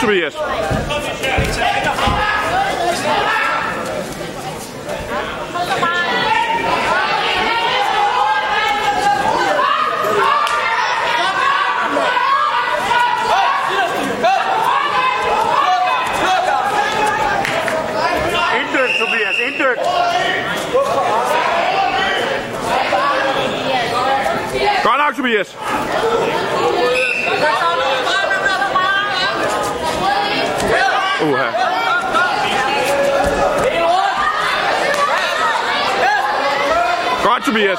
Tobias. Inddyk, Tobias, inddyk. Godt nok, Tobias. Uha. Godt, Tobias.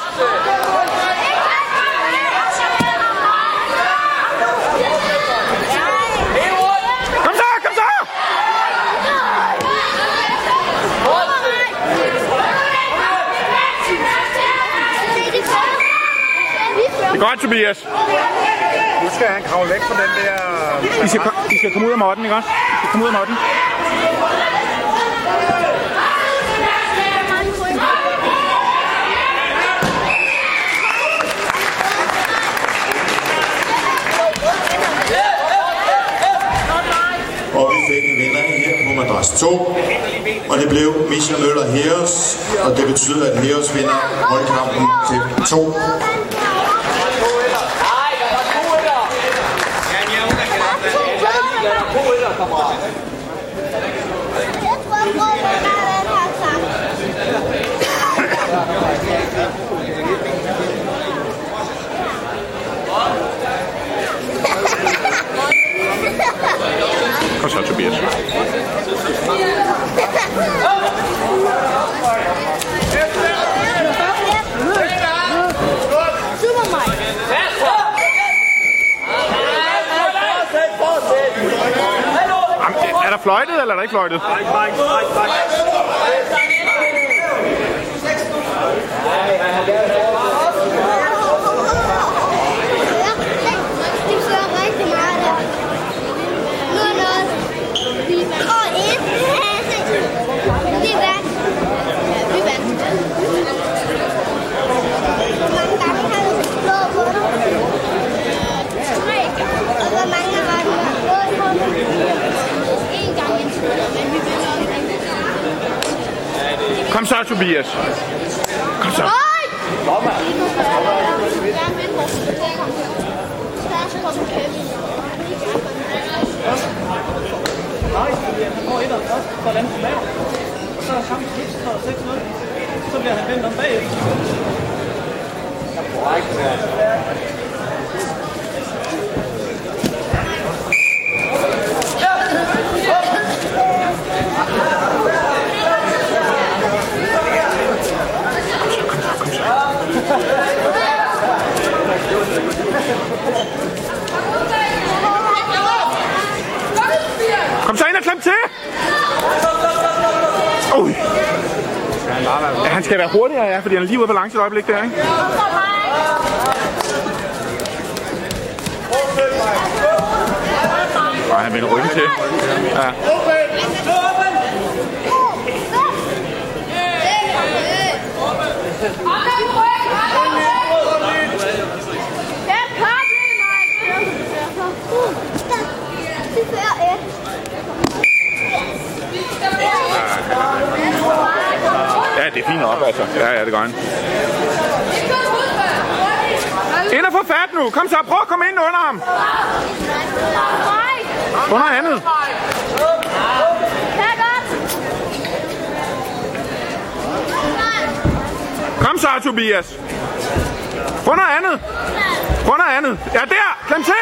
Kom så, kom så! Det er godt, Tobias. Nu skal han kravle væk fra den der... I skal, I skal komme ud af modden, ikke også? I skal komme ud af modden. Og vi fik en vinder her på madras 2. Og det blev Misha Møller Heros. Og det betyder, at Heros vinder holdkampen til 2. Kom så, Tobias. Super der fløjtet, eller er der ikke fløjtet? Det kører rigtig meget der. Nu er noget. Og et. Det er vand. Vi vandt. Hvor mange gange har du slået på dig? Tre gange. Og hvor mange gange har du slået på dig? En gang indtil videre, men vi vinder også rigtig. Kom så, Tobias. Kom så. Nej, fordi han får et og først, for den laver. Og så er så er der 6-0. Så bliver han vendt om bagefter. Kom så ind og klem til. Ui. Ja, han skal være hurtigere, ja, fordi han er lige ude på balance et øjeblik der, ikke? Og han vender ryggen til. Ja, det er det fint nok, altså. Ja, ja, det gør han. Ind og få fat nu. Kom så, prøv at komme ind under ham. Under andet. Kom så, Tobias. Få noget andet. Få noget andet. Ja, der. Klem til.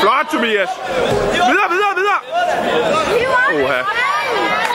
Flot, Tobias. Videre, videre, videre. Oha.